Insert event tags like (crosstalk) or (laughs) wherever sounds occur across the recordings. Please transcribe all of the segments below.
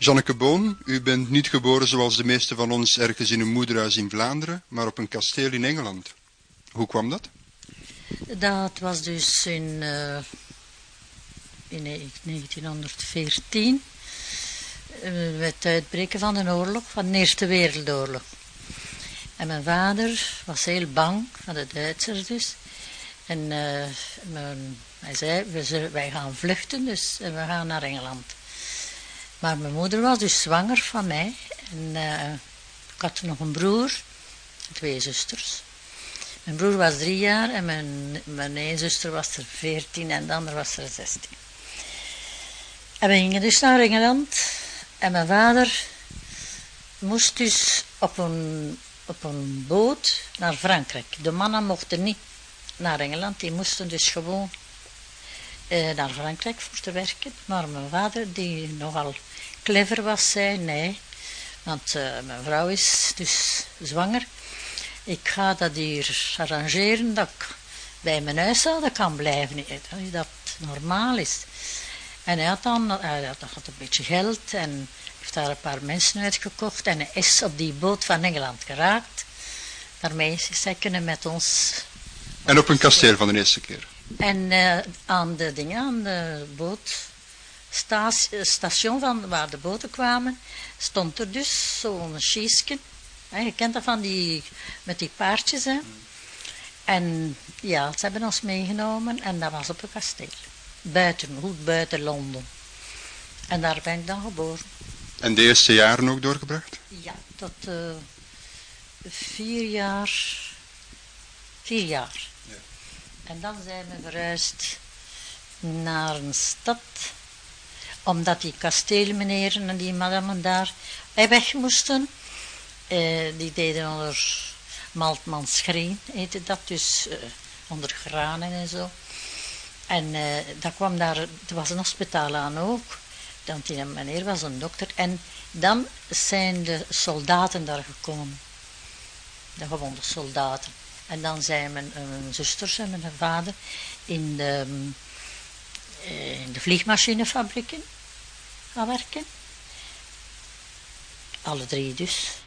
Janneke Boon, u bent niet geboren zoals de meeste van ons ergens in een moederhuis in Vlaanderen, maar op een kasteel in Engeland. Hoe kwam dat? Dat was dus in, eh, in 1914, eh, met het uitbreken van de oorlog, van de Eerste Wereldoorlog. En mijn vader was heel bang van de Duitsers dus. En eh, mijn, hij zei, zullen, wij gaan vluchten, dus en we gaan naar Engeland. Maar mijn moeder was dus zwanger van mij. En eh, ik had nog een broer, twee zusters. Mijn broer was drie jaar en mijn, mijn zuster was er veertien en de andere was er zestien. En we gingen dus naar Engeland. En mijn vader moest dus op een, op een boot naar Frankrijk. De mannen mochten niet naar Engeland, die moesten dus gewoon eh, naar Frankrijk voor te werken. Maar mijn vader, die nogal clever was, zei nee. Want eh, mijn vrouw is dus zwanger. Ik ga dat hier arrangeren dat ik bij mijn huishouden kan blijven. Dat dat normaal is. En hij had dan hij had, had een beetje geld en heeft daar een paar mensen uitgekocht. En hij is op die boot van Engeland geraakt. Daarmee is hij kunnen met ons En op een kasteel van de eerste keer. en eh, aan de dingen, aan de bootstation van waar de boten kwamen, stond er dus zo'n schiesje. Hè, je kent dat van die, met die paardjes, hè. En ja, ze hebben ons meegenomen en dat was op een kasteel. Buiten, goed buiten Londen. En daar ben ik dan geboren. En de eerste jaren ook doorgebracht? Ja, tot eh, vier jaar. Vier jaar. Ja. En dan zijn we verhuisd naar een stad, omdat die kasteelmeneren en die madammen daar weg moesten. Eh, die deden onder Maltmansgreen, heette dat, dus eh, onder granen en zo. En eh dat kwam daar, er was een hospitaal aan ook, want die meneer was een dokter. En dan zijn de soldaten daar gekomen, de gewonde soldaten. En dan zijn mijn, eh, mijn zusters en mijn vader in de, in de vliegmachinefabrieken gaan werken. Alle drie dus.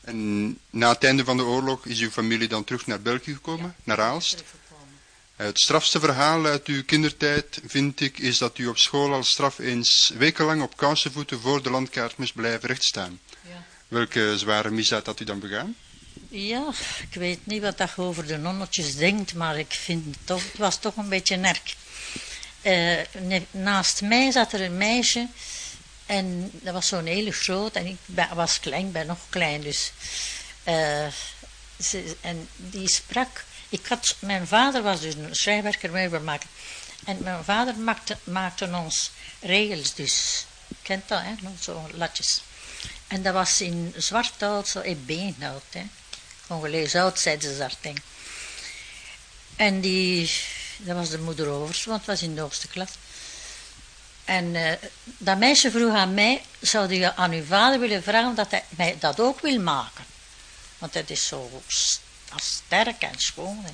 En na het einde van de oorlog is uw familie dan terug naar België gekomen, naar Aalst. Teruggekomen. Het strafste verhaal uit uw kindertijd, vind ik, is dat u op school als straf eens wekenlang op kousenvoeten voor de landkaart moest blijven rechtstaan. Ja. Welke zware misdaad had u dan begaan? Ja, ik weet niet wat dat over de nonnetjes denkt, maar ik vind het toch, het was toch een beetje nerk. Eh, naast mij zat er een meisje en dat was zo'n hele groot en ik was klein, ik ben nog klein dus. Eh, ze, en die sprak, ik had, mijn vader was dus een schrijnwerker, meubelmaker. En mijn vader maakte, maakte ons regels dus. Kent dat, hè? Zo'n latjes. En dat was in zwart hout, zo in beenhout, hè. Congolees hout, zeiden ze daar tegen. En die, dat was de moeder overs, want het was in de hoogste klas. En eh, dat meisje vroeg aan mij, zou je aan uw vader willen vragen dat hij mij dat ook wil maken? Want het is zo sterk en schoon.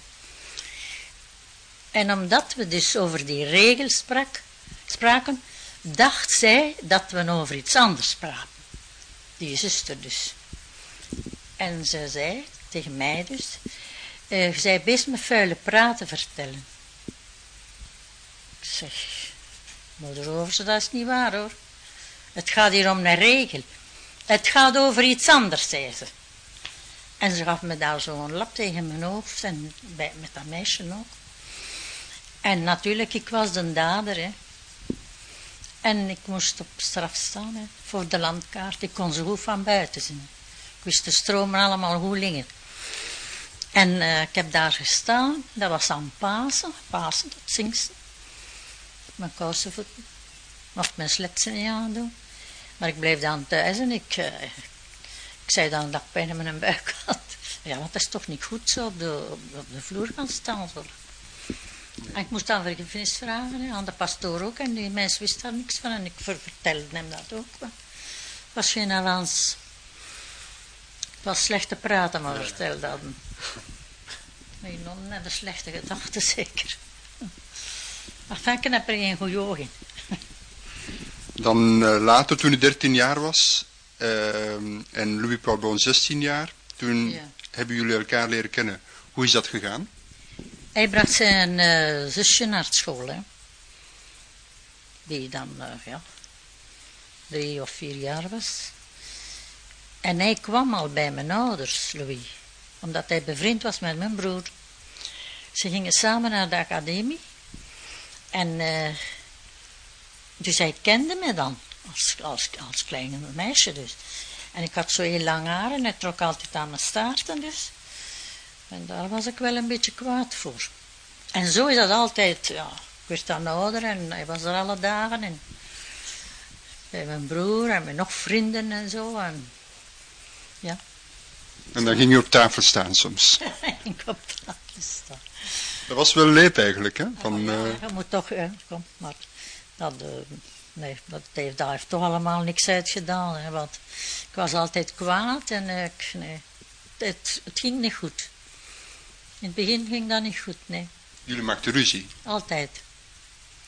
En omdat we dus over die regels sprak, spraken, dacht zij dat we over iets anders spraken. Die zuster dus. En ze zei tegen mij dus, je zei best me vuile praten vertellen. Ik zeg, moeder Overse, dat is niet waar hoor. Het gaat hier om een regel. Het gaat over iets anders, zei ze. En ze gaf me daar zo'n lap tegen mijn hoofd en met dat meisje ook. En natuurlijk, ik was de dader, hè. En ik moest op straf staan, hè, voor de landkaart. Ik kon ze goed van buiten zien. Ik wist de stromen allemaal goed liggen. En eh, ik heb daar gestaan, dat was aan Pasen, Pasen tot Singsten. Mijn kousenvoeten, mocht mijn sletsen niet aandoen. Maar ik bleef dan thuis en ik, eh, ik zei dan dat ik pijn in mijn buik had. (laughs) Ja, want dat is toch niet goed zo op de, op de, de vloer gaan staan. En ik moest dan vergiffenis vragen aan de pastoor ook. En die mens wist daar niks van. En ik ver- vertelde hem dat ook. Het was geen avans. Het was slecht te praten, maar vertelde dat. hem. Die nonnen hebben slechte gedachten, (laughs) zeker. Maar heb er geen goede oog in. Dan eh, later, toen u 13 jaar was ehm, en Louis Paul Boon 16 jaar, toen Ja. hebben jullie elkaar leren kennen. Hoe is dat gegaan? Hij bracht zijn eh, zusje naar school, hè. Die dan, eh, ja, drie of vier jaar was. En hij kwam al bij mijn ouders, Louis. Omdat hij bevriend was met mijn broer. Ze gingen samen naar de academie. En eh, dus hij kende me dan. Als, als, als kleine meisje dus. En ik had zo heel lang haar en hij trok altijd aan mijn staarten dus. En daar was ik wel een beetje kwaad voor. En zo is dat altijd, ja. Ik werd dan ouder en hij was er alle dagen. En bij mijn broer en met nog vrienden en zo. En ja, En dan ging je op tafel staan soms. (laughs) ik op tafel staan. Dat was wel leep eigenlijk, hè? Van, Ja, eh, je moet toch, ja, kom, maar dat, eh, nee, dat heeft, dat heeft toch allemaal niks uitgedaan. Hè, want ik was altijd kwaad en eh, ik, nee, het, het ging niet goed. In het begin ging dat niet goed, nee. jullie maakten ruzie. Altijd.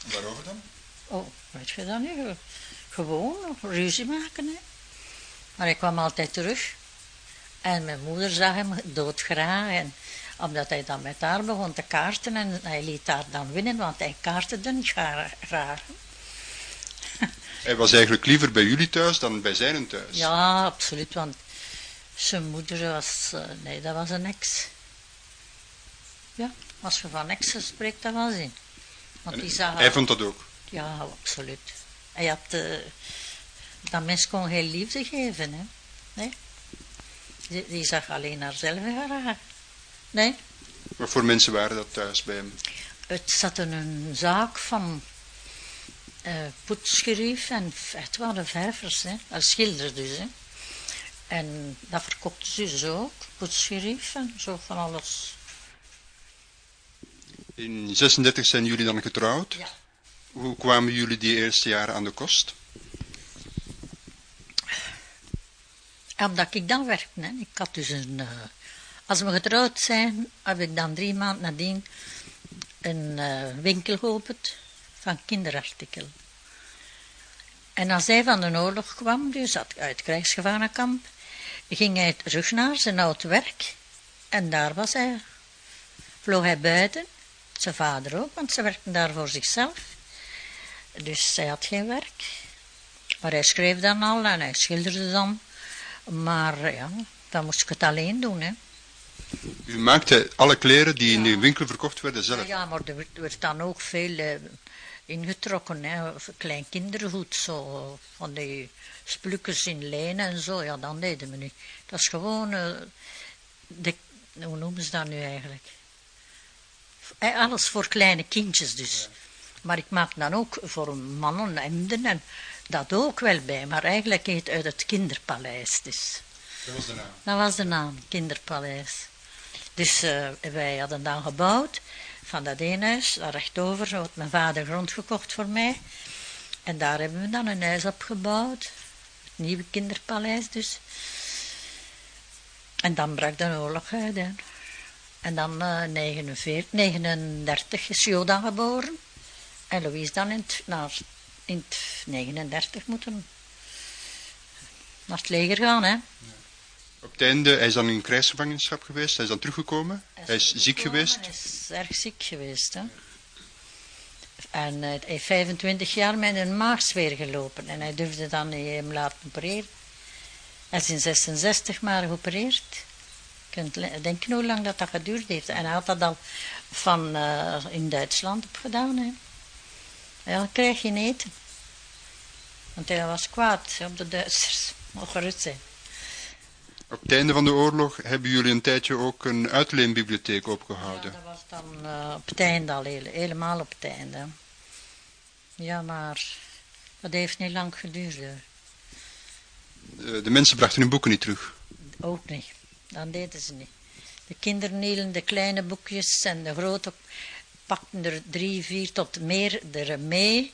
Waarover dan? Oh, weet je dat niet? Gewoon ruzie maken, hè. Maar hij kwam altijd terug. En mijn moeder zag hem doodgraag. En omdat hij dan met haar begon te kaarten en hij liet haar dan winnen, want hij kaartte dan gra- graag. Hij was eigenlijk liever bij jullie thuis dan bij zijn thuis. Ja, absoluut, want zijn moeder was, eh, nee, dat was een ex. Ja, als je van exen spreekt, dat was hij. Want die zag Hij vond dat ook. Ja, absoluut. Hij had, eh, dat mens kon geen liefde geven, hè. Nee. Die, die zag alleen haarzelf graag. Nee. Wat voor mensen waren dat thuis bij hem? Het zat in een zaak van eh poetsgerief en het waren ververs, hè. Als schilder dus, hè. En dat verkochten ze dus ook, poetsgerief en zo van alles. In 36 zijn jullie dan getrouwd. Ja. Hoe kwamen jullie die eerste jaren aan de kost? Omdat ik dan werkte. Hè. Ik had dus een. Als we getrouwd zijn, heb ik dan drie maanden nadien een eh, winkel geopend van kinderartikelen. En als hij van de oorlog kwam, dus uit uit krijgsgevangenkamp, ging hij terug naar zijn oud werk. En daar was hij, vloog hij buiten, zijn vader ook, want ze werkten daar voor zichzelf. Dus hij had geen werk. Maar hij schreef dan al en hij schilderde dan. Maar ja, dan moest ik het alleen doen. Hè. U maakte alle kleren die in de winkel verkocht werden zelf. Ja, maar er werd, dan ook veel eh, ingetrokken. Hè. Of Klein kindergoed, zo, van die splukjes in lijnen en zo. Ja, dan deden we niet. Dat is gewoon, eh, de, hoe noemen ze dat nu eigenlijk? Eh, Alles voor kleine kindjes dus. Maar ik maak dan ook voor mannen hemden en dat ook wel bij. Maar eigenlijk heet het uit het kinderpaleis dus. Dat was de naam. Dat was de naam, Kinderpaleis. Dus eh, wij hadden dan gebouwd van dat ene huis, daar rechtdover, had mijn vader grond gekocht voor mij. En daar hebben we dan een huis opgebouwd, het nieuwe Kinderpaleis dus. En dan brak de oorlog uit. Hè. En dan eh 49, 39 is Joda geboren. En Louise dan in het, naar, in het 39 moeten naar het leger gaan. Hè. Op het einde, hij is dan in krijgsgevangenschap geweest, hij is dan teruggekomen. Hij is ziek geweest. Hij is erg ziek geweest. Hè? En eh, hij heeft 25 jaar met een maagsfeer gelopen. En hij durfde dan niet hem laten opereren. Hij is in 66 maar geopereerd. Je denken hoe lang dat, dat geduurd heeft. En hij had dat al van eh, in Duitsland opgedaan. Hè? Hij kreeg geen eten. Want hij was kwaad op de Duitsers. Mocht gerust zijn. Op het einde van de oorlog hebben jullie een tijdje ook een uitleenbibliotheek Ja, opgehouden. dat was dan eh, op het einde al, hele- helemaal op het einde. Ja, maar dat heeft niet lang geduurd. hè. Eh, De mensen brachten hun boeken niet terug. Ook niet. Dat deden ze niet. De kinderen hielden de kleine boekjes en de grote pakten er drie, vier tot meer er mee.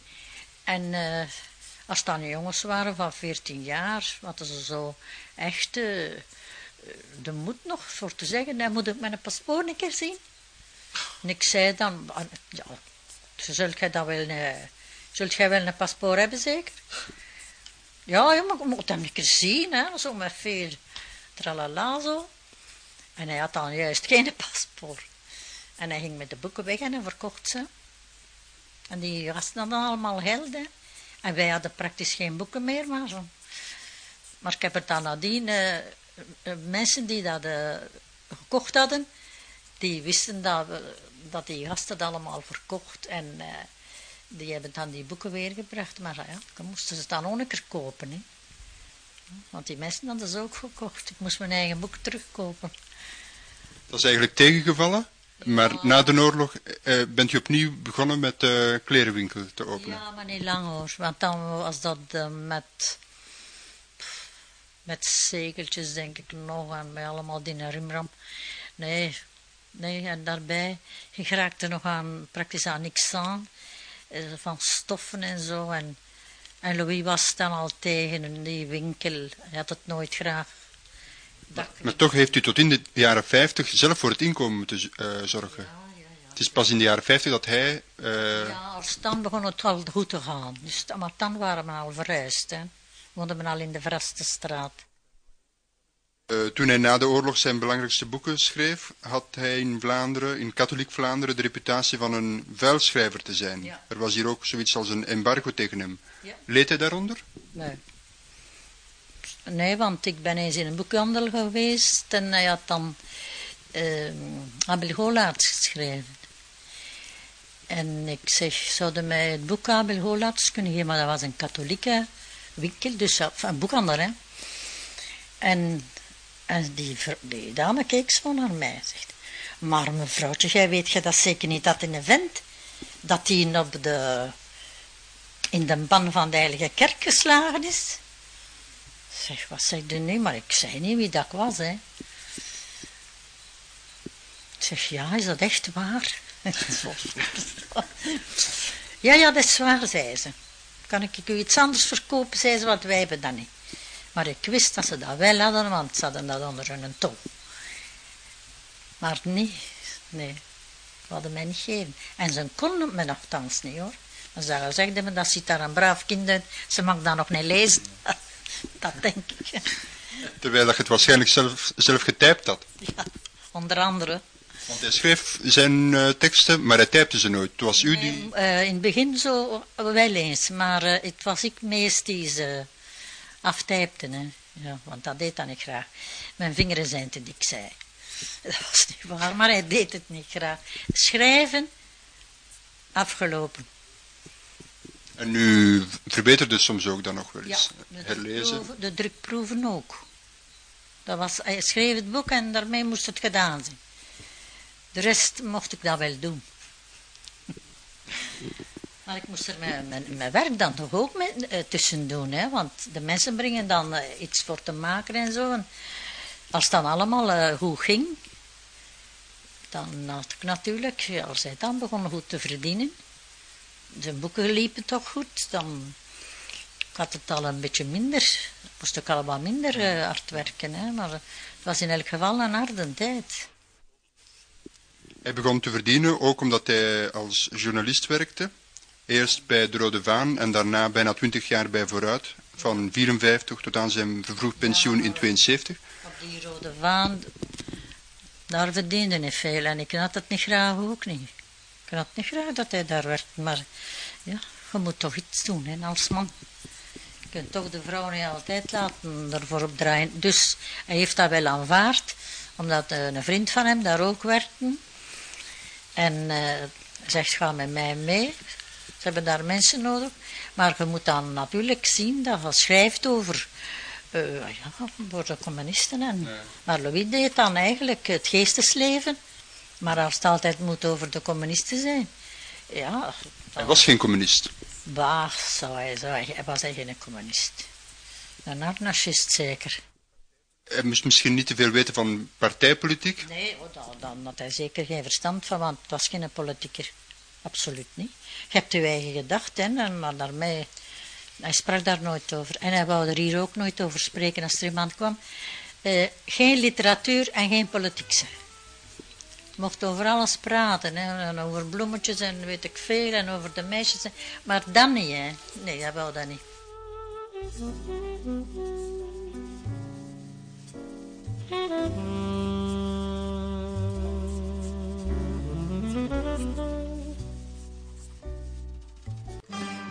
En eh, als het dan jongens waren van 14 jaar, hadden ze zo echt eh, de moed nog voor te zeggen, dan moet ik mijn paspoort een keer zien. En ik zei dan, ah, ja, zult jij dat wel eh, Zult jij wel een paspoort hebben, zeker? Ja, je moet hem een keer zien, hè. Zo met veel tralala zo. En hij had dan juist geen (laughs) paspoort. En hij ging met de boeken weg en hij verkocht ze. En die gasten hadden allemaal geld, hè. En wij hadden praktisch geen boeken meer, maar zo. Maar ik heb het dan nadien, eh, mensen die dat eh, gekocht hadden, die wisten dat, we, dat die gasten het allemaal verkocht. En die hebben dan die boeken weergebracht. Maar ja, dan moesten ze dan ook een keer kopen. Hè. Want die mensen hadden ze ook gekocht. Ik moest mijn eigen boek terugkopen. Dat is eigenlijk tegengevallen. Maar na de oorlog eh, bent u opnieuw begonnen met de klerenwinkel te openen. Ja, maar niet lang hoor. Want dan was dat eh, met, met zegeltjes, denk ik nog. En bij allemaal die rimram. Nee, nee, en daarbij, je raakte nog aan, praktisch aan niks aan. eh, Van stoffen en zo. En, en Louis was dan al tegen in die winkel. Hij had het nooit graag. Dat Maar toch heeft u tot in de jaren 50 zelf voor het inkomen moeten eh, zorgen. Ja, ja, ja. Het is pas in de jaren 50 dat hij... eh, Ja, als dan begon het al goed te gaan. Dus, maar dan waren we al verhuisd. Hè. Woonden we al in de Vrastenstraat. eh, toen hij na de oorlog zijn belangrijkste boeken schreef, had hij in Vlaanderen, in katholiek Vlaanderen, de reputatie van een vuilschrijver te zijn. Ja. Er was hier ook zoiets als een embargo tegen hem. Ja. Leed hij daaronder? Nee. Nee, want ik ben eens in een boekhandel geweest en hij had dan uh, Abel Golaerts geschreven. En ik zeg, zouden mij het boek Abel Golaerts kunnen geven, maar dat was een katholieke winkel, dus ja, een boekhandel, hè. En, en die, dame keek zo naar mij, zegt, maar mevrouwtje, jij weet je dat zeker niet, dat in een vent, dat die op de, in de ban van de Heilige Kerk geslagen is. Zeg, wat zeg je nu? Maar ik zei niet wie dat was, hè. Ik zeg, ja, is dat echt waar? (laughs) ja, ja, dat is waar, zei ze. Kan ik u iets anders verkopen, zei ze, want wij hebben dat niet. Maar ik wist dat ze dat wel hadden, want ze hadden dat onder hun tong. Maar niet, nee, ze hadden mij niet gegeven. En ze konden het me nogthans niet, hoor. Maar ze zegden me, dat ziet daar een braaf kind uit, ze mag dat nog niet lezen. (laughs) dat denk ik, Terwijl hij het waarschijnlijk zelf, zelf getypt had. ja, onder andere. Want hij schreef zijn eh, teksten, maar hij typte ze nooit. Het was u die... Eh, in het begin zo wel eens, maar eh, het was ik meest die ze aftypte. Hè. Ja, want dat deed hij niet graag. Mijn vingeren zijn te dik, zei. (laughs) Dat was niet waar, maar hij deed het niet graag. Schrijven, afgelopen. En u verbeterde soms ook dan nog wel Ja, eens. de Herlezen. drukproeven, de drukproeven ook. Dat was, hij schreef het boek en daarmee moest het gedaan zijn. De rest mocht ik dat wel doen. (laughs) Maar ik moest er mijn, mijn, werk dan toch ook mee, eh, tussen doen, hè? want de mensen brengen dan eh, iets voor te maken en zo. Als het dan allemaal eh, goed ging, dan had ik natuurlijk, als hij dan begon goed te verdienen, zijn boeken liepen toch goed, dan had het al een beetje minder, moest ik al wat minder hard werken, hè? maar het was in elk geval een harde tijd. Hij begon te verdienen ook omdat hij als journalist werkte. Eerst bij de Rode Vaan en daarna bijna 20 jaar bij Vooruit. Van 54 tot aan zijn vervroegd pensioen in 72. Op die rode vaan, daar verdiende hij veel en ik had het niet graag ook niet. Ik had niet graag dat hij daar werkte, maar ja, je moet toch iets doen hè, als man. Je kunt toch de vrouw niet altijd laten ervoor opdraaien. Dus hij heeft dat wel aanvaard, omdat eh, een vriend van hem daar ook werkte. En eh, zegt, ga met mij mee. Ze hebben daar mensen nodig. Maar je moet dan natuurlijk zien dat je schrijft over, eh, ja, voor de communisten. En, Maar Louis deed dan eigenlijk het geestesleven. Maar als het altijd moet over de communisten zijn. Ja, Hij was geen communist. Bah, zou hij, zou hij, hij was hij geen communist. Een anarchist zeker. Misschien niet te veel weten van partijpolitiek. Nee, oh, dan, had hij zeker geen verstand van, want het was geen politieker. Absoluut niet. Je hebt uw eigen gedachten, en- maar daarmee... Hij sprak daar nooit over. En hij wou er hier ook nooit over spreken als er iemand kwam. Eh, geen literatuur en geen politiek zijn. mocht over alles praten. Hè. En over bloemetjes en weet ik veel. En over de meisjes. Maar dan niet, hè. Nee, hij wou dat niet.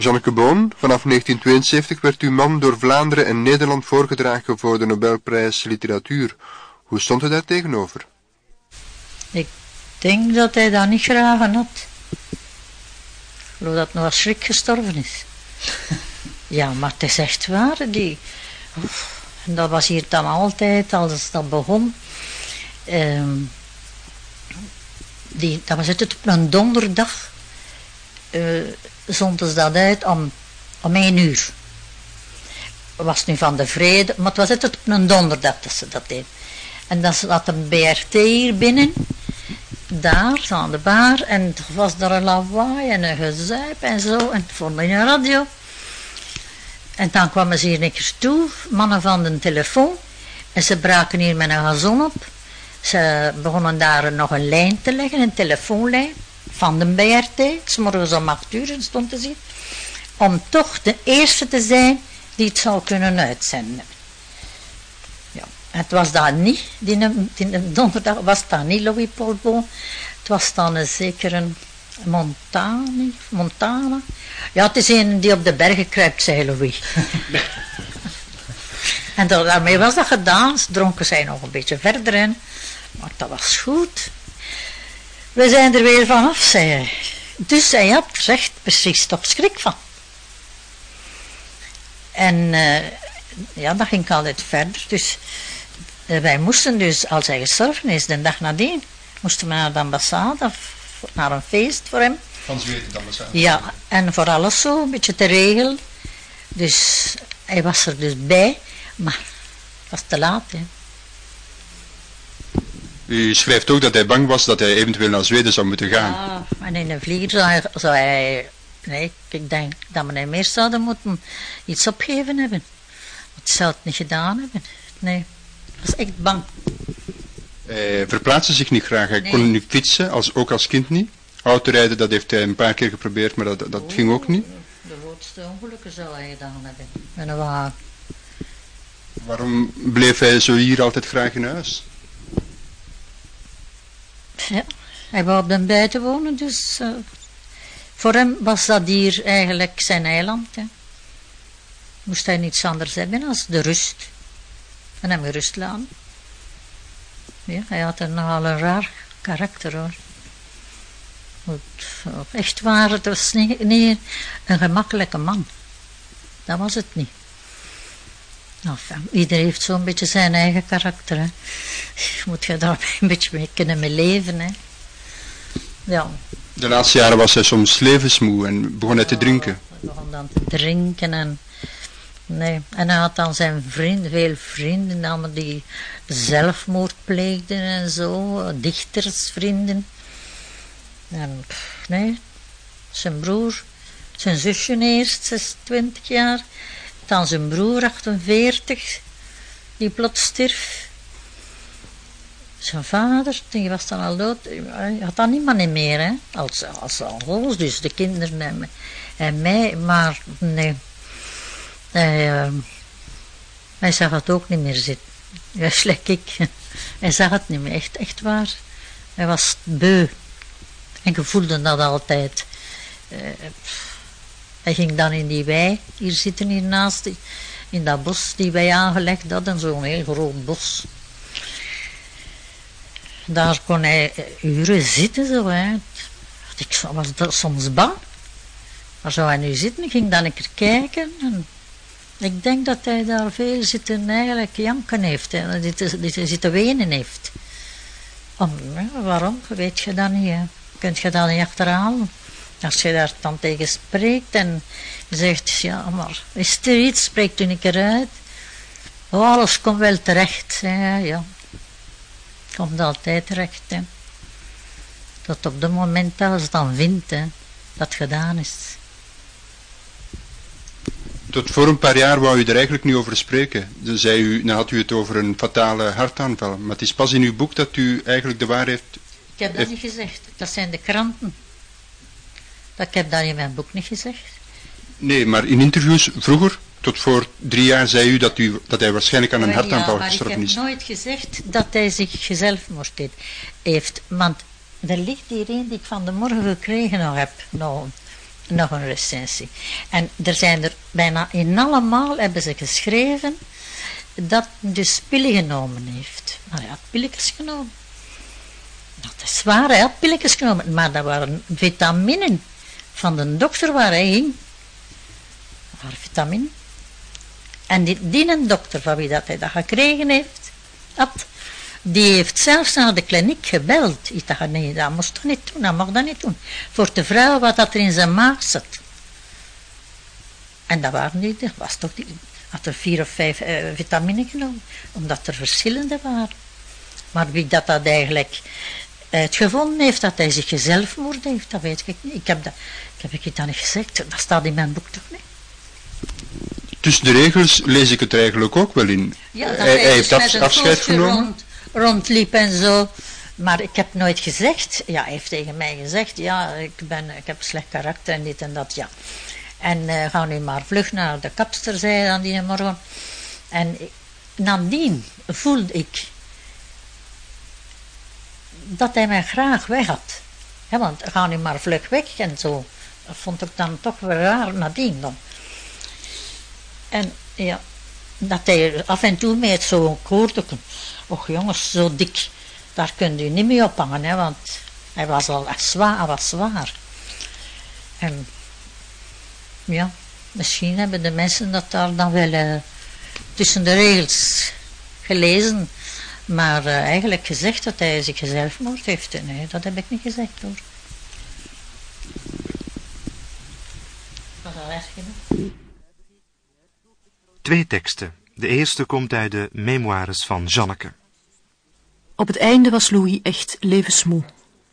Janneke Boon, vanaf 1972 werd uw man door Vlaanderen en Nederland voorgedragen voor de Nobelprijs Literatuur. Hoe stond u daar tegenover? Ik denk dat hij dat niet graag had. Ik geloof dat hij nog schrik gestorven is. (laughs) ja, maar het is echt waar. Die, en dat was hier dan altijd, als dat begon. Ehm, die, dat was het op een donderdag. Uh, zonden dat uit om, om één uur. Het was nu van de vrede, maar het was het op een donderdag dat ze dat deed. En dan zat een BRT hier binnen, daar, aan de bar, en er was er een lawaai en een gezuip en zo, en voor een radio. En dan kwamen ze hier keer toe, mannen van de telefoon, en ze braken hier met een gazon op. Ze begonnen daar nog een lijn te leggen, een telefoonlijn van de BRT, s morgens om acht uur stond te zien, om toch de eerste te zijn die het zou kunnen uitzenden. Ja, het was daar niet, die, die donderdag was dat niet Louis Paul het was dan een zekere Montani, Montana. Ja, het is een die op de bergen kruipt, zei Louis. (laughs) en daarmee was dat gedaan, dronken zij nog een beetje verder in, maar dat was goed. We zijn er weer vanaf, zei hij. Dus hij had recht precies toch schrik van. En uh, ja, dat ging altijd verder. Dus uh, wij moesten dus, als hij gestorven is, de dag nadien, moesten we naar de ambassade, of naar een feest voor hem. Van Zweden, de ambassade? Ja, en voor alles zo, een beetje te regelen. Dus hij was er dus bij, maar het was te laat, hè. U schrijft ook dat hij bang was dat hij eventueel naar Zweden zou moeten gaan. Ja, en in een vlieger zou hij, zou hij nee, ik denk dat we meer zouden moeten iets opgeven hebben. Want hij zou het niet gedaan hebben. Nee, hij was echt bang. Hij verplaatste zich niet graag. Hij kon niet fietsen, als, ook als kind niet. Autorijden, dat heeft hij een paar keer geprobeerd, maar dat, dat ging ook niet. De grootste ongelukken zou hij gedaan hebben. Met een wagen. Waarom bleef hij zo hier altijd graag in huis? Ja, hij wou op de buiten wonen, dus uh, voor hem was dat hier eigenlijk zijn eiland. Hè. Moest hij niets anders hebben als de rust. En hem gerust laten. Ja, hij had een nogal een raar karakter hoor. Echt waar, het was niet, niet een gemakkelijke man. Dat was het niet. Enfin, iedereen heeft zo'n beetje zijn eigen karakter. Hè. (laughs) Moet je daar (laughs) een beetje mee kunnen mee leven. Hè. Ja. De laatste jaren was hij soms levensmoe en begon hij te drinken. Hij begon dan te drinken en... Nee, en hij had dan zijn vrienden, veel vrienden, allemaal die zelfmoord pleegden en zo, dichtersvrienden. En nee, zijn broer, zijn zusje eerst, 26 jaar, dan zijn broer 48, die plots stierf. Zijn vader, die was dan al dood, hij had dan niemand meer, hè, als, als, als dus de kinderen en, en mij, maar nee, hij, uh, hij zag het ook niet meer zitten. Ja, slecht ik. Hij zag het niet meer, echt, echt waar. Hij was beu. En je voelde dat altijd. Uh, hij ging dan in die wei, hier zitten hiernaast, in dat bos die wij aangelegd hadden, zo'n heel groot bos. Daar kon hij uren zitten zo, hè. Ik was soms bang. Waar zou hij nu zitten? Ging dan een keer kijken. En ik denk dat hij daar veel zitten eigenlijk janken heeft. Hè. Dit zitten wenen heeft. Om, waarom? Weet je dat niet, hè? Kunt je dat niet achterhalen? Als je daar dan tegen spreekt en zegt, ja, maar is er iets, spreekt u een keer uit. Oh, alles komt wel terecht. Ja, ja. Komt altijd terecht. Hè. Tot op het moment dat het dan vindt, hè, dat gedaan is. Tot voor een paar jaar wou u er eigenlijk niet over spreken. Dan, zei u, dan had u het over een fatale hartaanval. Maar het is pas in uw boek dat u eigenlijk de waarheid heb dat Heeft- niet gezegd. Dat zijn de kranten. Dat, ik heb dat in mijn boek niet gezegd. Nee, maar in interviews vroeger, tot voor drie jaar, zei u dat, u, dat hij waarschijnlijk aan een hartaanval ja, maar ik gestorven heb is. nooit gezegd dat hij zich zelfmoord heeft. Want er ligt een die ik van de morgen gekregen nog heb. Nog, nog een recensie. En er zijn er bijna in allemaal hebben ze geschreven dat dus pillen genomen heeft. Maar hij had pilletjes genomen. Dat is waar, hij had pilletjes genomen. Maar dat waren vitaminen van de dokter waar hij ging. Dat waren. En die, die een dokter van wie dat hij dat gekregen heeft, had, die heeft zelfs naar de kliniek gebeld. Ik dacht, nee, dat moest dat niet doen, dat mag dat niet doen. Voor te vragen wat dat er in zijn maag zat. En dat waren die, dat was toch die, had er vier of vijf eh, vitamine genomen, omdat er verschillende waren. Maar wie dat, dat eigenlijk uitgevonden heeft, dat hij zich gezelfmoord heeft, dat weet ik niet. Ik heb dat, ik heb ik dat niet gezegd, dat staat in mijn boek toch niet? Tussen de regels lees ik het eigenlijk ook wel in. Ja, hij, hij dus heeft met af- afscheid genomen. Rond, rondliep en zo. Maar ik heb nooit gezegd, ja, hij heeft tegen mij gezegd, ja, ik, ben, ik heb slecht karakter en dit en dat, ja. En eh ga nu maar vlug naar de kapster, zei hij dan die morgen. En nadien voelde ik dat hij mij graag weg had. Ja, want ga nu maar vlug weg en zo. Dat vond ik dan toch wel raar nadien dan. En ja, dat hij af en toe met zo'n koordeken. Och jongens, zo dik. Daar kunt u niet mee ophangen, hè, want hij was al zwaar, was zwaar. En ja, misschien hebben de mensen dat daar dan wel eh, tussen de regels gelezen. Maar eh, eigenlijk gezegd dat hij zich zelfmoord heeft. Nee, dat heb ik niet gezegd hoor. Was dat erg genoeg? Twee teksten. De eerste komt uit de Memoires van Janneke. Op het einde was Louis echt levensmoe.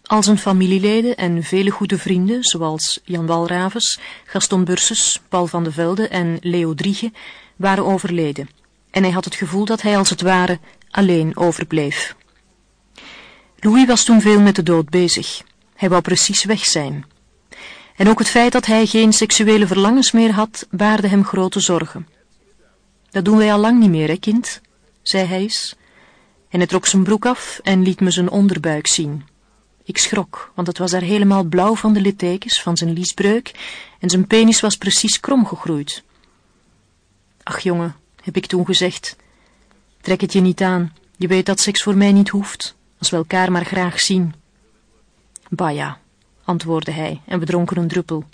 Al zijn familieleden en vele goede vrienden, zoals Jan Walravens, Gaston Burses, Paul van de Velde en Leo Driege, waren overleden. En hij had het gevoel dat hij als het ware alleen overbleef. Louis was toen veel met de dood bezig. Hij wou precies weg zijn. En ook het feit dat hij geen seksuele verlangens meer had, baarde hem grote zorgen. Dat doen wij al lang niet meer, hè, kind? zei hij eens. En hij trok zijn broek af en liet me zijn onderbuik zien. Ik schrok, want het was daar helemaal blauw van de littekens, van zijn liesbreuk, en zijn penis was precies krom gegroeid. Ach jongen, heb ik toen gezegd, trek het je niet aan, je weet dat seks voor mij niet hoeft, als we elkaar maar graag zien. Bah ja, antwoordde hij en we dronken een druppel.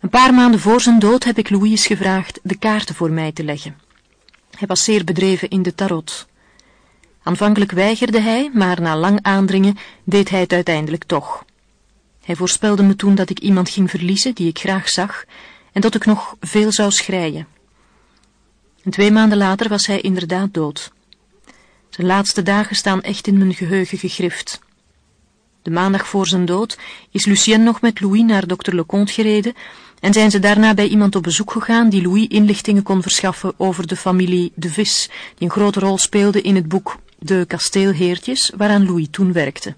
Een paar maanden voor zijn dood heb ik Louis gevraagd de kaarten voor mij te leggen. Hij was zeer bedreven in de tarot. Aanvankelijk weigerde hij, maar na lang aandringen deed hij het uiteindelijk toch. Hij voorspelde me toen dat ik iemand ging verliezen die ik graag zag en dat ik nog veel zou schreien. En twee maanden later was hij inderdaad dood. Zijn laatste dagen staan echt in mijn geheugen gegrift. De maandag voor zijn dood is Lucien nog met Louis naar dokter Leconte gereden en zijn ze daarna bij iemand op bezoek gegaan die Louis inlichtingen kon verschaffen over de familie De Vis, die een grote rol speelde in het boek De Kasteelheertjes, waaraan Louis toen werkte.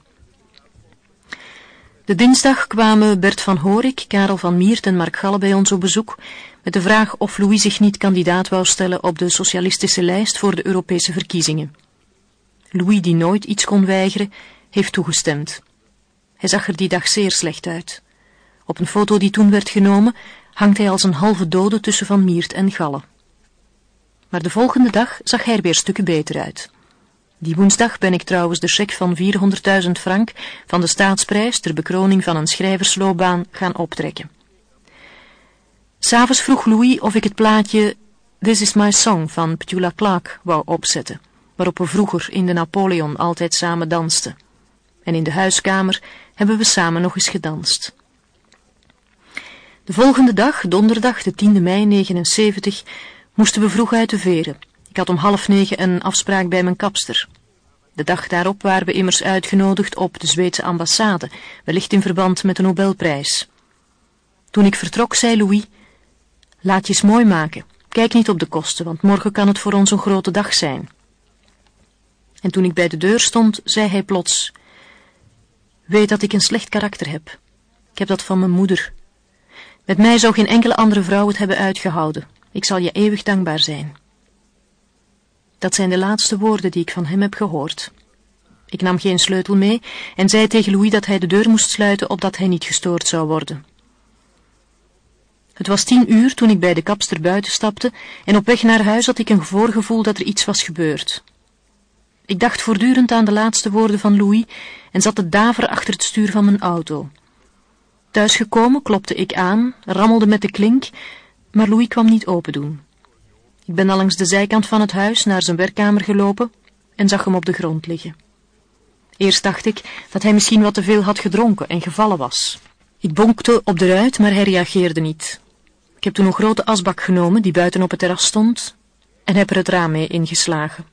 De dinsdag kwamen Bert van Horik, Karel van Miert en Mark Galle bij ons op bezoek met de vraag of Louis zich niet kandidaat wou stellen op de socialistische lijst voor de Europese verkiezingen. Louis, die nooit iets kon weigeren, heeft toegestemd. Hij zag er die dag zeer slecht uit. Op een foto die toen werd genomen, hangt hij als een halve dode tussen Van Miert en Galle. Maar de volgende dag zag hij er weer stukken beter uit. Die woensdag ben ik trouwens de cheque van 400.000 frank van de staatsprijs ter bekroning van een schrijversloopbaan gaan optrekken. S'avonds vroeg Louis of ik het plaatje This is my song van Petula Clark wou opzetten, waarop we vroeger in de Napoleon altijd samen dansten. En in de huiskamer hebben we samen nog eens gedanst. De volgende dag, donderdag, de 10e mei 79, moesten we vroeg uit de veren. Ik had om half negen een afspraak bij mijn kapster. De dag daarop waren we immers uitgenodigd op de Zweedse ambassade, wellicht in verband met de Nobelprijs. Toen ik vertrok, zei Louis, laat je eens mooi maken. Kijk niet op de kosten, want morgen kan het voor ons een grote dag zijn. En toen ik bij de deur stond, zei hij plots: Weet dat ik een slecht karakter heb. Ik heb dat van mijn moeder. Met mij zou geen enkele andere vrouw het hebben uitgehouden. Ik zal je eeuwig dankbaar zijn. Dat zijn de laatste woorden die ik van hem heb gehoord. Ik nam geen sleutel mee en zei tegen Louis dat hij de deur moest sluiten opdat hij niet gestoord zou worden. Het was tien uur toen ik bij de kapster buiten stapte en op weg naar huis had ik een voorgevoel dat er iets was gebeurd. Ik dacht voortdurend aan de laatste woorden van Louis en zat te daver achter het stuur van mijn auto. Thuisgekomen klopte ik aan, rammelde met de klink, maar Louis kwam niet open doen. Ik ben al langs de zijkant van het huis naar zijn werkkamer gelopen en zag hem op de grond liggen. Eerst dacht ik dat hij misschien wat te veel had gedronken en gevallen was. Ik bonkte op de ruit, maar hij reageerde niet. Ik heb toen een grote asbak genomen die buiten op het terras stond en heb er het raam mee ingeslagen.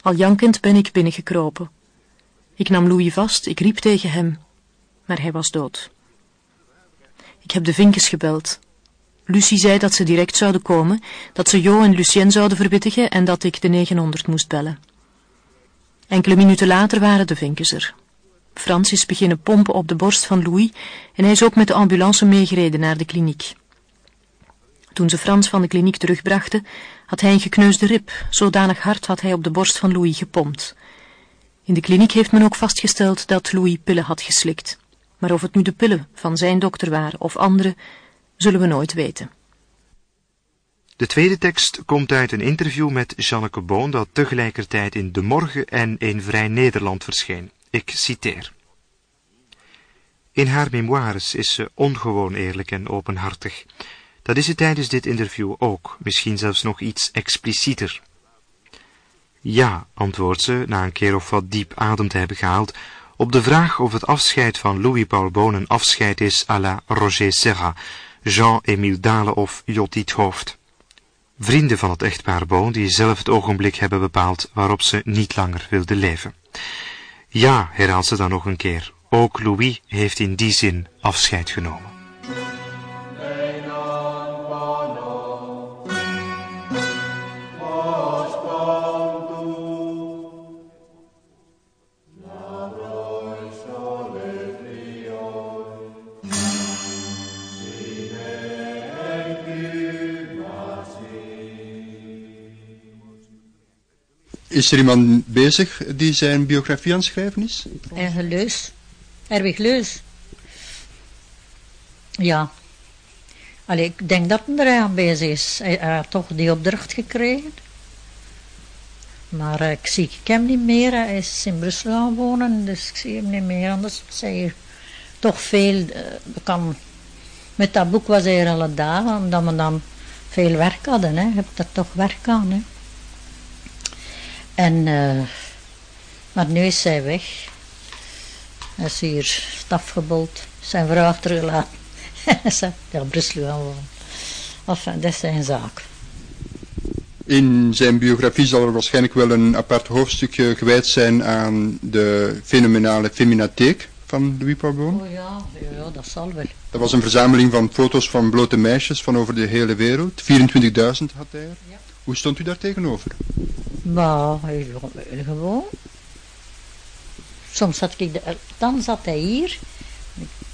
Al jankend ben ik binnengekropen. Ik nam Louis vast, ik riep tegen hem, maar hij was dood. Ik heb de vinkers gebeld. Lucie zei dat ze direct zouden komen, dat ze Jo en Lucien zouden verwittigen en dat ik de 900 moest bellen. Enkele minuten later waren de vinkers er. Frans is beginnen pompen op de borst van Louis en hij is ook met de ambulance meegereden naar de kliniek. Toen ze Frans van de kliniek terugbrachten, had hij een gekneusde rib, zodanig hard had hij op de borst van Louis gepompt. In de kliniek heeft men ook vastgesteld dat Louis pillen had geslikt. Maar of het nu de pillen van zijn dokter waren of andere, zullen we nooit weten. De tweede tekst komt uit een interview met Janneke Boon dat tegelijkertijd in De Morgen en in Vrij Nederland verscheen. Ik citeer. In haar memoires is ze ongewoon eerlijk en openhartig. Dat is ze tijdens dit interview ook, misschien zelfs nog iets explicieter. Ja, antwoordt ze, na een keer of wat diep adem te hebben gehaald, op de vraag of het afscheid van Louis-Paul Boon een afscheid is à la Roger Serra, Jean-Émile Dalen of Jotit Hoofd. Vrienden van het echtpaar Boon die zelf het ogenblik hebben bepaald waarop ze niet langer wilde leven. Ja, herhaalt ze dan nog een keer, ook Louis heeft in die zin afscheid genomen. Is er iemand bezig die zijn biografie aan het schrijven is? Eigen Leus. Erwig Leus. Ja. Allee, ik denk dat hij er aan bezig is. Hij, hij had toch die opdracht gekregen. Maar eh, ik zie ik hem niet meer. Hij is in Brussel gaan wonen, dus ik zie hem niet meer. Anders zei hij toch veel. eh, kan, met dat boek was hij er alle dagen, omdat we dan veel werk hadden. Hè. Je hebt er toch werk aan. Hè. En, eh, maar nu is zij weg. Hij is hier afgebold, zijn vrouw achtergelaten. (laughs) Hij naar Brussel gaan wonen. Enfin, dat is zijn zaak. In zijn biografie zal er waarschijnlijk wel een apart hoofdstukje gewijd zijn aan de fenomenale feminatheek van Louis Parbon. Oh ja, ja, ja, dat zal wel. Dat was een verzameling van foto's van blote meisjes van over de hele wereld. 24.000 had hij er. Ja. Hoe stond u daar tegenover? Maar heel gewoon. Soms zat ik, dan zat hij hier.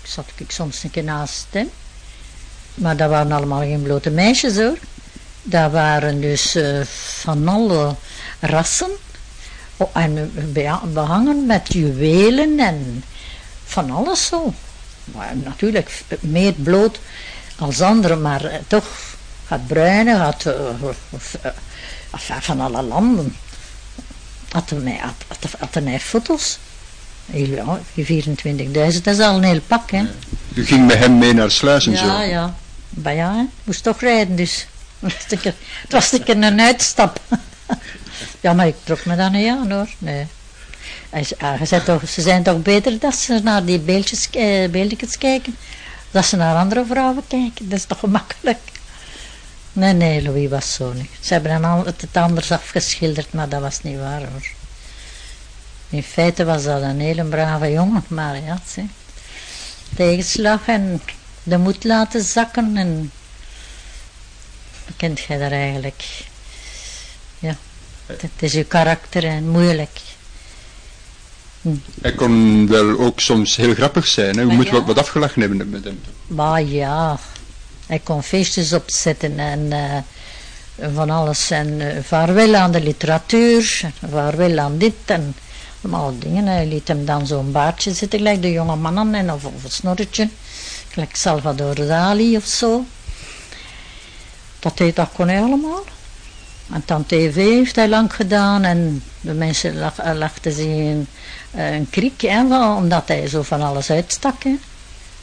Zat ik soms een keer naast hem. Maar dat waren allemaal geen blote meisjes hoor. Dat waren dus eh, van alle rassen. Oh, en eh, beha- behangen met juwelen en van alles zo. Maar natuurlijk f- meer bloot als anderen, maar eh, toch gaat bruine, gaat eh, eh, enfin, van alle landen. Had hij, had, had, had hij foto's. Ja, die 24.000, dat is al een heel pak, hè. U ging met hem mee naar Sluis en zo. Ja, ja. Maar ja, hè. moest toch rijden, dus. (laughs) Het was een keer- een uitstap. (laughs) ja, maar ik trok me dat niet aan, hoor. Nee. Hij ah, toch, ze zijn toch beter dat ze naar die beeldjes, eh, beeldjes kijken, dat ze naar andere vrouwen kijken. Dat is toch gemakkelijk. Nee, nee, Louis was zo niet. Ze hebben een an- het anders afgeschilderd, maar dat was niet waar, hoor. In feite was dat een hele brave jongen, maar ja, zie tegenslag en de moed laten zakken en wat kent jij daar eigenlijk? Ja, het, is je karakter en moeilijk. Hij kon wel ook soms heel grappig zijn. Hè? Je Maar moet ja. wel wat afgelachen hebben met hem. Maar ja, hij kon feestjes opzetten en eh, van alles. En eh, vaarwel aan de literatuur, vaarwel aan dit en allemaal dingen. Hij liet hem dan zo'n baardje zitten, gelijk de jonge mannen, en, of, een snorretje, gelijk Salvador Dali of zo. Dat, deed, dat kon hij allemaal. En dan tv heeft hij lang gedaan en de mensen eh, lachten zich een hè, wel, omdat hij zo van alles uitstak. Hè.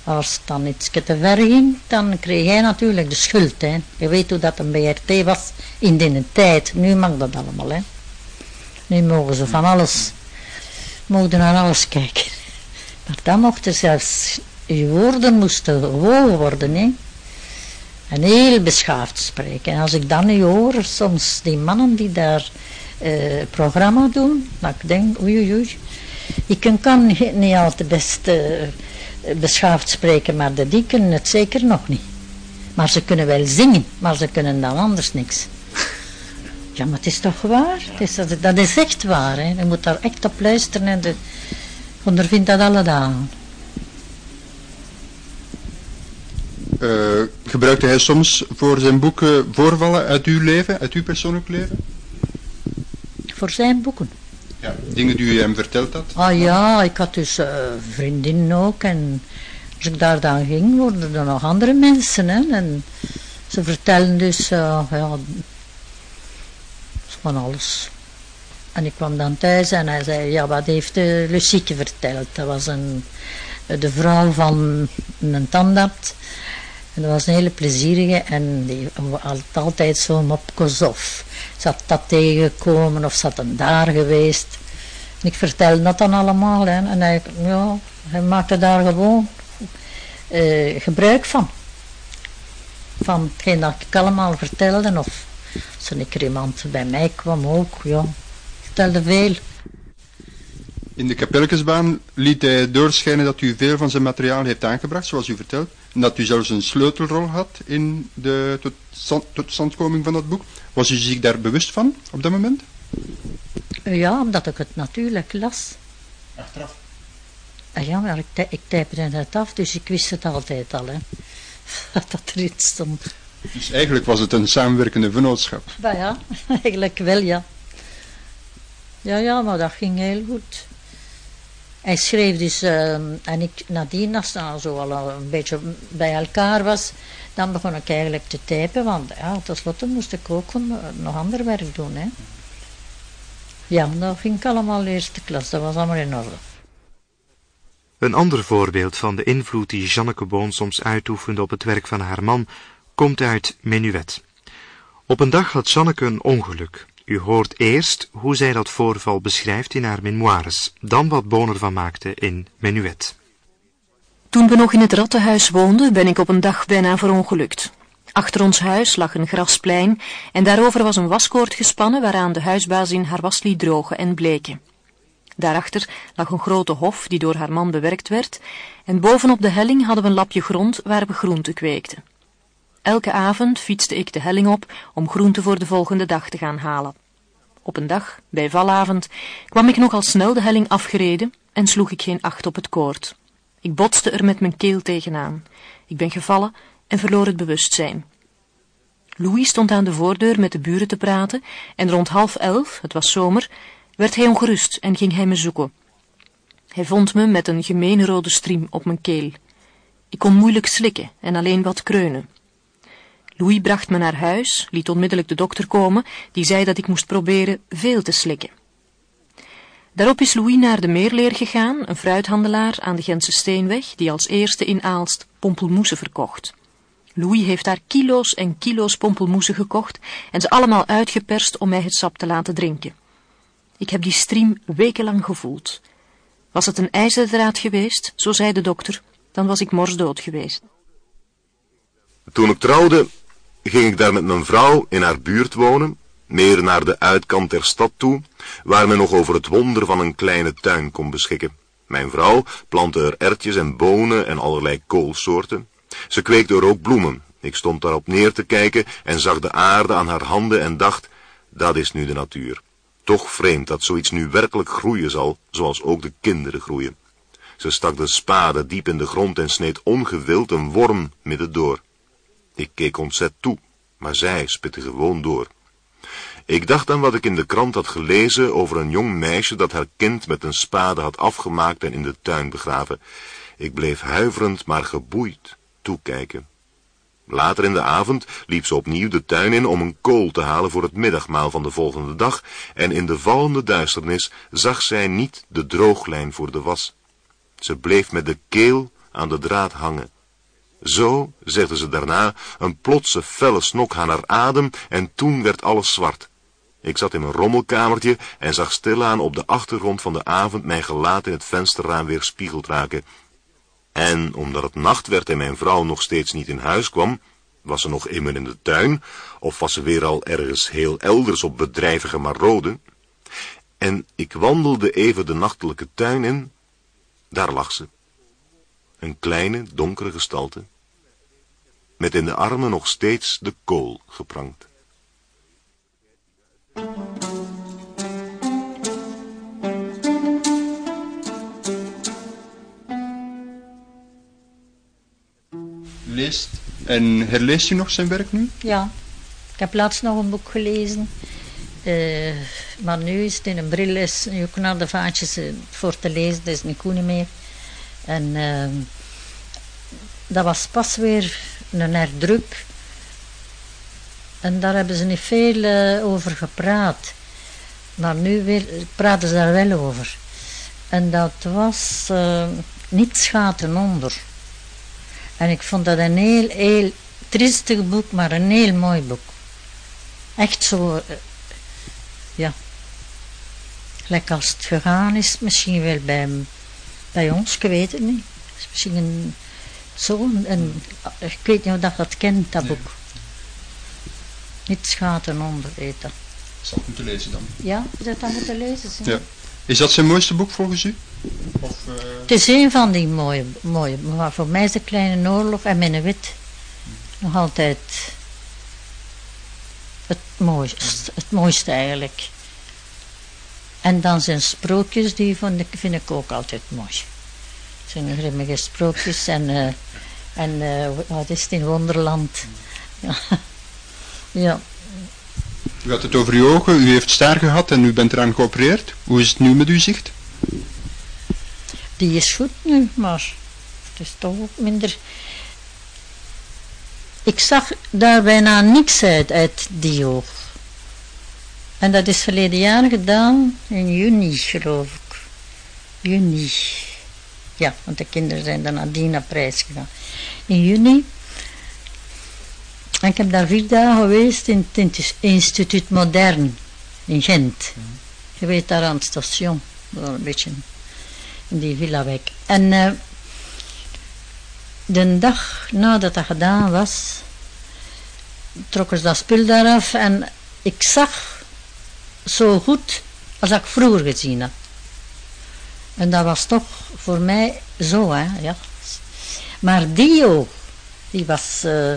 Als het dan iets te ver ging, dan kreeg hij natuurlijk de schuld. Hè. Je weet hoe dat een BRT was in die tijd. Nu mag dat allemaal. Hè. Nu mogen ze van alles, mogen naar alles kijken. Maar dan mocht er zelfs, je woorden moesten gewogen worden. Hè. En heel beschaafd spreken. En als ik dan nu hoor, soms die mannen die daar eh, programma doen, dat ik denk, oei oei. Ik kan niet niet altijd best eh, beschaafd spreken, maar de die kunnen het zeker nog niet. Maar ze kunnen wel zingen, maar ze kunnen dan anders niks. (laughs) Ja, maar het is toch waar? Het is, dat, dat is echt waar. Hè? Je moet daar echt op luisteren en de, ondervindt dat alle dagen. Eh, gebruikte hij soms voor zijn boeken voorvallen uit uw leven, uit uw persoonlijk leven? Voor zijn boeken. Ja. Dingen die u hem verteld had? Ah ja, ik had dus eh vriendinnen ook en als ik daar dan ging, worden er nog andere mensen. Hè, en ze vertelden dus, eh, ja, van alles. En ik kwam dan thuis en hij zei, ja, wat heeft de Lucieke verteld? Dat was een, de vrouw van een tandarts. En dat was een hele plezierige en die had altijd zo'n of ze had dat tegengekomen of had hem daar geweest. Ik vertelde dat dan allemaal hè. en hij, ja, hij maakte daar gewoon eh, gebruik van. Van hetgeen dat ik allemaal vertelde of als er een iemand bij mij kwam ook, ja, vertelde veel. In de kapelkensbaan liet hij doorschijnen dat u veel van zijn materiaal heeft aangebracht, zoals u vertelt. En dat u zelfs een sleutelrol had in de tot stand- totstandkoming van dat boek. Was u zich daar bewust van op dat moment? Ja, omdat ik het natuurlijk las. Achteraf. Ah Ja, maar ik, ty- ik typte het af, dus ik wist het altijd al, hè. (laughs) Dat erin stond. Dus eigenlijk was het een samenwerkende vennootschap. Ja, (laughs) eigenlijk wel, ja. Ja, ja, maar dat ging heel goed. Hij schreef dus, ehm, en ik nadien, als het zo al een beetje bij elkaar was, dan begon ik eigenlijk te typen, want ja, tenslotte moest ik ook nog ander werk doen, hè. Ja, dat ging ik allemaal eerste klas, dat was allemaal in orde. Een ander voorbeeld van de invloed die Janneke Boon soms uitoefende op het werk van haar man komt uit Menuet. Op een dag had Janneke een ongeluk. U hoort eerst hoe zij dat voorval beschrijft in haar memoires, dan wat Boon ervan maakte in Menuet. Toen we nog in het rattenhuis woonden, ben ik op een dag bijna verongelukt. Achter ons huis lag een grasplein en daarover was een waskoord gespannen waaraan de huisbazin haar was liet drogen en bleken. Daarachter lag een grote hof die door haar man bewerkt werd en bovenop de helling hadden we een lapje grond waar we groenten kweekten. Elke avond fietste ik de helling op om groenten voor de volgende dag te gaan halen. Op een dag, bij valavond, kwam ik nogal snel de helling afgereden en sloeg ik geen acht op het koord. Ik botste er met mijn keel tegenaan. Ik ben gevallen en verloor het bewustzijn. Louis stond aan de voordeur met de buren te praten en rond half elf, het was zomer, werd hij ongerust en ging hij me zoeken. Hij vond me met een gemene rode striem op mijn keel. Ik kon moeilijk slikken en alleen wat kreunen. Louis bracht me naar huis, liet onmiddellijk de dokter komen, die zei dat ik moest proberen veel te slikken. Daarop is Louis naar de Meerleer gegaan, een fruithandelaar aan de Gentse Steenweg, die als eerste in Aalst pompelmoesen verkocht. Louis heeft daar kilo's en kilo's pompelmoesen gekocht en ze allemaal uitgeperst om mij het sap te laten drinken. Ik heb die striem wekenlang gevoeld. Was het een ijzerdraad geweest, zo zei de dokter, dan was ik morsdood geweest. Toen ik trouwde, ging ik daar met mijn vrouw in haar buurt wonen, meer naar de uitkant der stad toe, waar men nog over het wonder van een kleine tuin kon beschikken. Mijn vrouw plantte er ertjes en bonen en allerlei koolsoorten. Ze kweekte er ook bloemen. Ik stond daarop neer te kijken en zag de aarde aan haar handen en dacht, dat is nu de natuur. Toch vreemd dat zoiets nu werkelijk groeien zal, zoals ook de kinderen groeien. Ze stak de spade diep in de grond en sneed ongewild een worm midden door. Ik keek ontzet toe, maar zij spitte gewoon door. Ik dacht aan wat ik in de krant had gelezen over een jong meisje dat haar kind met een spade had afgemaakt en in de tuin begraven. Ik bleef huiverend, maar geboeid toekijken. Later in de avond liep ze opnieuw de tuin in om een kool te halen voor het middagmaal van de volgende dag en in de vallende duisternis zag zij niet de drooglijn voor de was. Ze bleef met de keel aan de draad hangen. Zo, zegde ze daarna, een plotse felle snok aan haar adem en toen werd alles zwart. Ik zat in mijn rommelkamertje en zag stilaan op de achtergrond van de avond mijn gelaat in het vensterraam weer spiegeld raken. En omdat het nacht werd en mijn vrouw nog steeds niet in huis kwam, was ze nog immer in de tuin, of was ze weer al ergens heel elders op bedrijvige marode. En ik wandelde even de nachtelijke tuin in, daar lag ze. Een kleine, donkere gestalte, met in de armen nog steeds de kool geprangt. Leest en herleest u nog zijn werk nu? Ja, ik heb laatst nog een boek gelezen. Eh, maar nu is het in een brilles, nu ook naar de vaatjes eh, voor te lezen, dat is niet goed meer. En ehm, dat was pas weer een herdruk. En daar hebben ze niet veel eh, over gepraat. Maar nu weer, praten ze daar wel over. En dat was uh, niet schaten onder. En ik vond dat een heel, heel triestig boek, maar een heel mooi boek. Echt zo, uh, ja. Lekker als het gegaan is, misschien wel bij, bij ons, ik weet het niet. Misschien een, zo, een, ik weet niet of dat dat kent, dat boek. Niet schaten onder eten. Zal ik moeten lezen dan? Ja, je dat dan moeten lezen. Ja. Is dat zijn mooiste boek volgens u? Of, uh... Het is een van die mooie, mooie, maar voor mij is de Kleine Oorlog en Minne Wit nog altijd het mooiste, het mooiste eigenlijk. En dan zijn sprookjes, die vind ik, vind ik ook altijd mooi. Zijn grimmige sprookjes en, uh, en uh, wat is het in Wonderland. Ja. (laughs) ja. U had het over uw ogen, u heeft staar gehad en u bent eraan geopereerd. Hoe is het nu met uw zicht? Die is goed nu, maar het is toch ook minder... Ik zag daar bijna niks uit, uit die oog. En dat is verleden jaar gedaan, in juni geloof ik. Juni. Ja, want de kinderen zijn dan nadien naar prijs gegaan. In juni. En ik heb daar vier dagen geweest in het instituut Modern in Gent. Je weet daar aan het station, een beetje in die villawijk. En uh, de dag nadat dat gedaan was, trokken ze dat spul daar en ik zag zo goed als ik vroeger gezien had. En dat was toch voor mij zo, hè, ja. Maar die oog, die was uh,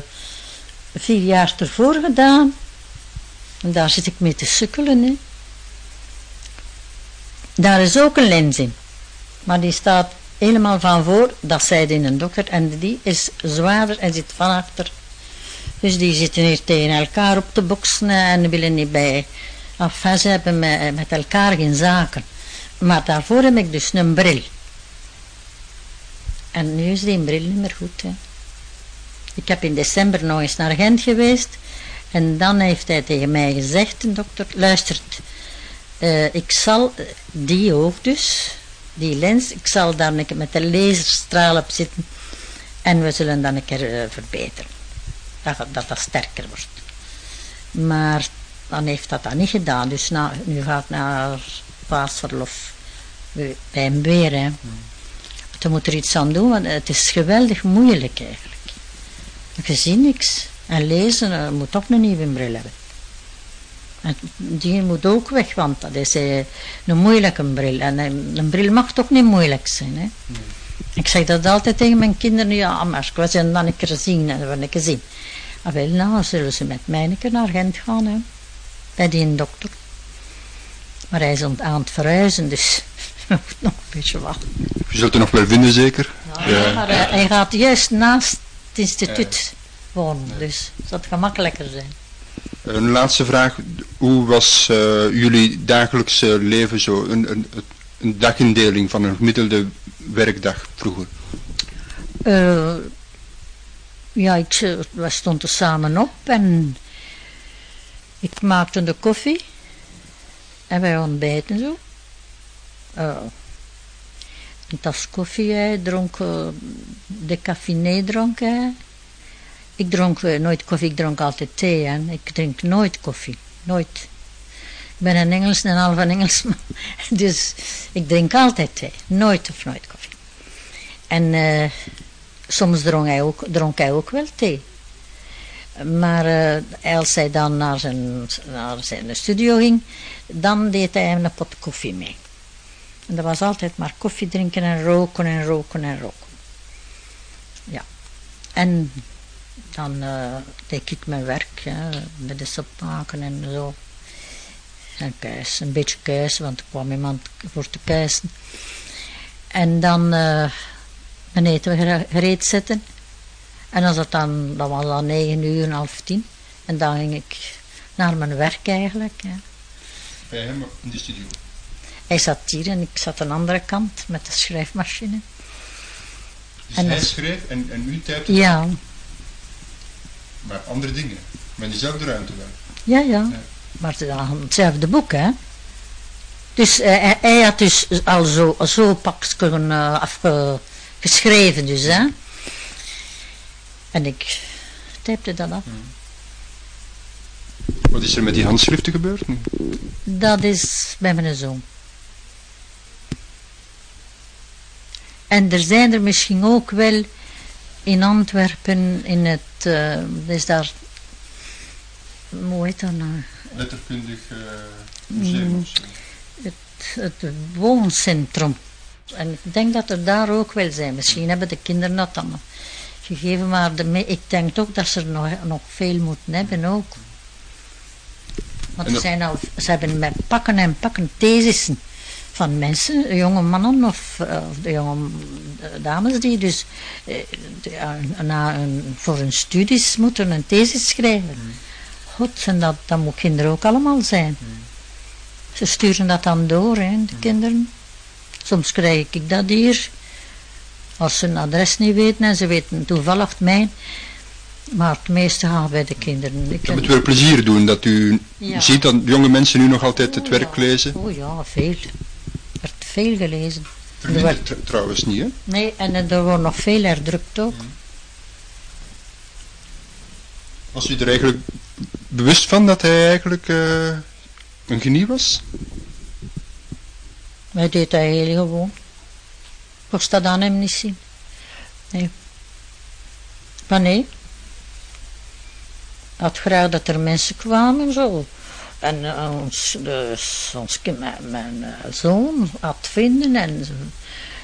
vier jaar ervoor gedaan. En daar zit ik mee te sukkelen, hè. Daar is ook een lens in. Maar die staat helemaal van voor, dat zei in een dokter. En die is zwaarder en zit van achter. Dus die zitten hier tegen elkaar op te boksen en willen niet bij afwas hebben met, met elkaar geen zaken. Maar daarvoor heb ik dus een bril. En nu is die bril niet meer goed. Hè. Ik heb in december nog eens naar Gent geweest. En dan heeft hij tegen mij gezegd, dokter, luistert, uh, ik zal die oog dus, die lens, ik zal daar met de laserstraal op zitten. En we zullen dan een keer uh, verbeteren. Dat, dat dat sterker wordt. Maar dan heeft dat dan niet gedaan. Dus na, nu gaat naar paasverlof bij hem weer. Hè. Dan moet er iets aan doen, want het is geweldig moeilijk eigenlijk. Je ziet niks. En lezen uh, moet ook een nieuwe bril hebben. En die moet ook weg, want dat is uh, een moeilijke bril. En uh, een bril mag toch niet moeilijk zijn. Hè? Nee. Ik zeg dat altijd tegen mijn kinderen. Ja, maar ik was dan een keer zien en dan een keer zien. Ah, wel, nou zullen ze met mij een keer naar Gent gaan. Hè? Bij die dokter. Maar hij is aan het verhuizen, dus (laughs) nog een beetje wachten. Je zult het nog wel vinden, zeker? Ja, maar hij, hij gaat juist naast het instituut wonen, dus dat gaat makkelijker zijn. Een laatste vraag. Hoe was eh, jullie dagelijkse leven zo? Een, een, een dagindeling van een gemiddelde werkdag vroeger? Eh, ja, ik, eh, we stonden samen op en ik maakte de koffie en wij ontbijten zo. Eh, een tas koffie, hij dronk de caffiné dronk hij. Ik dronk eh, nooit koffie, ik dronk altijd thee en ik drink nooit koffie, nooit. Ik ben een Engels en een half een Engelsman, (laughs) dus ik drink altijd thee, nooit of nooit koffie. En eh, soms dronk hij, ook, dronk hij ook wel thee. Maar eh, als hij dan naar zijn, naar zijn studio ging, dan deed hij een pot koffie mee. En dat was altijd maar koffie drinken en roken en roken en roken. Ja. En dan eh, deed ik mijn werk, ja, met de sop en zo. En kuis, een beetje kuis, want er kwam iemand voor te kuisen. En dan eh mijn eten gere- gereed zetten. En als het dan, dat was dan negen uur, half tien. En dan ging ik naar mijn werk eigenlijk. Ja. Bij hem in de studio. Hij zat hier en ik zat aan de andere kant met de schrijfmachine. Dus En hij dat- schreef en, en u typte Ja, maar andere dingen. In dezelfde ruimte wel. ja, ja. Ja. Maar was hetzelfde boek, hè. Dus eh, hij, hij had dus al zo, zo pakjes uh, afgeschreven, dus, hè. En ik typte dat af. Wat is er met die handschriften gebeurd nu? Dat is bij mijn zoon. En er zijn er misschien ook wel in Antwerpen, in het, dat is daar, hoe heet dat nou? Letterkundig eh, museum of zo. het wooncentrum. En ik denk dat er daar ook wel zijn. Misschien hebben de kinderen dat dan gegeven, maar de ik denk toch dat ze er nog, nog veel moeten hebben ook. Want er zijn al, ze hebben met pakken en pakken thesissen van mensen, jonge mannen of, eh, of de jonge dames die dus eh, na een, voor hun studies moeten een thesis schrijven. God, en dat, dat moet kinderen ook allemaal zijn. Ze sturen dat dan door, hè, de kinderen. Soms krijg ik dat hier. Als ze een adres niet weten en ze weten toevallig mijn. Maar het meeste gaat bij de kinderen. Ik Dat moet wel plezier doen dat u Ja. ziet dat jonge mensen nu nog altijd het Oh, werk ja. lezen. Oh ja, veel. Er wordt veel gelezen. Vermindert tr- trouwens niet, hè? Nee, en er wordt nog veel herdrukt ook. Was u er eigenlijk bewust van dat hij eigenlijk eh, een genie was? Hij deed dat heel gewoon. Mocht dat aan hem niet zien. Nee. Maar nee. Had graag dat er mensen kwamen zo. En eh, ons, dus, ons kind- mijn, mijn eh, zoon had vrienden en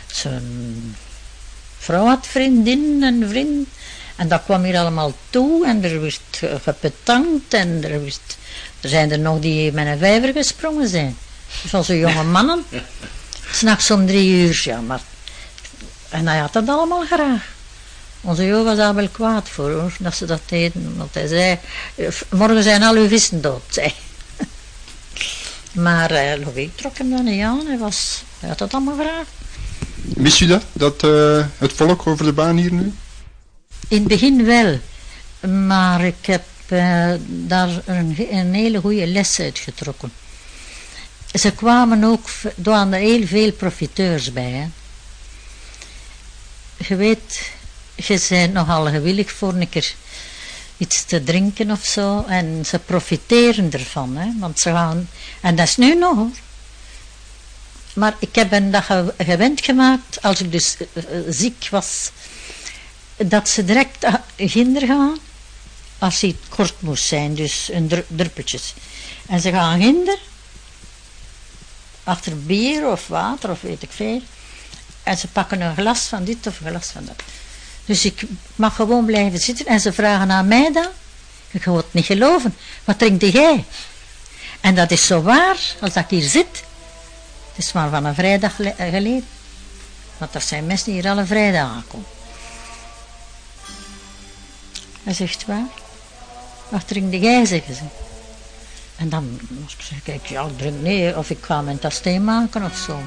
zijn- vrouw had vriendinnen en vrienden. En dat kwam hier allemaal toe en er werd gebetankt en er, werd, er zijn er nog die met een vijver gesprongen zijn. Onze jonge mannen. (laughs) S'nachts om drie uur, ja, maar... En hij had dat allemaal graag. Onze Jo was daar wel kwaad voor, hoor, dat ze dat deden. Want hij zei, eh, morgen zijn al uw vissen dood, (laughs) zei. Maar eh Louis trok hem dan niet aan, hij, was, hij had dat allemaal graag. Mist u dat, dat eh, het volk over de baan hier nu? In het begin wel, maar ik heb eh, daar een, een hele goede les uit getrokken. Ze kwamen ook, er waren heel veel profiteurs bij. Hè. Je weet, je bent nogal gewillig voor een keer iets te drinken of zo. En ze profiteren ervan, hè, want ze gaan, en dat is nu nog hoor. Maar ik heb hen dat ge- gewend gemaakt, als ik dus eh, eh, ziek was, dat ze direct ginder gaan, als het kort moest zijn, dus een dru- druppeltjes. En ze gaan ginder, achter bier of water of weet ik veel. En ze pakken een glas van dit of een glas van dat. Dus ik mag gewoon blijven zitten en ze vragen aan mij dan. Ik ga het niet geloven. Wat drinkte jij? En dat is zo waar als dat ik hier zit. Het is maar van een vrijdag eh, geleden. Want er zijn mensen die hier alle vrijdag aankomen. Hij zegt waar? Wat drink jij, zeggen ze. En dan als ik zeg ik, ja, ik drink nee, of ik ga mijn tas maken of zo.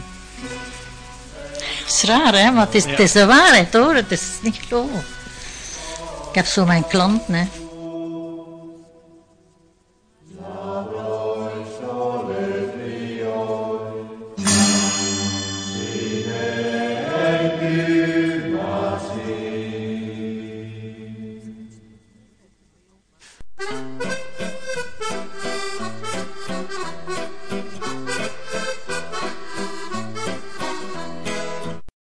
Het is raar, hè, het is, het is de waarheid hoor, het is niet geloven. Ik heb zo mijn klanten, hè.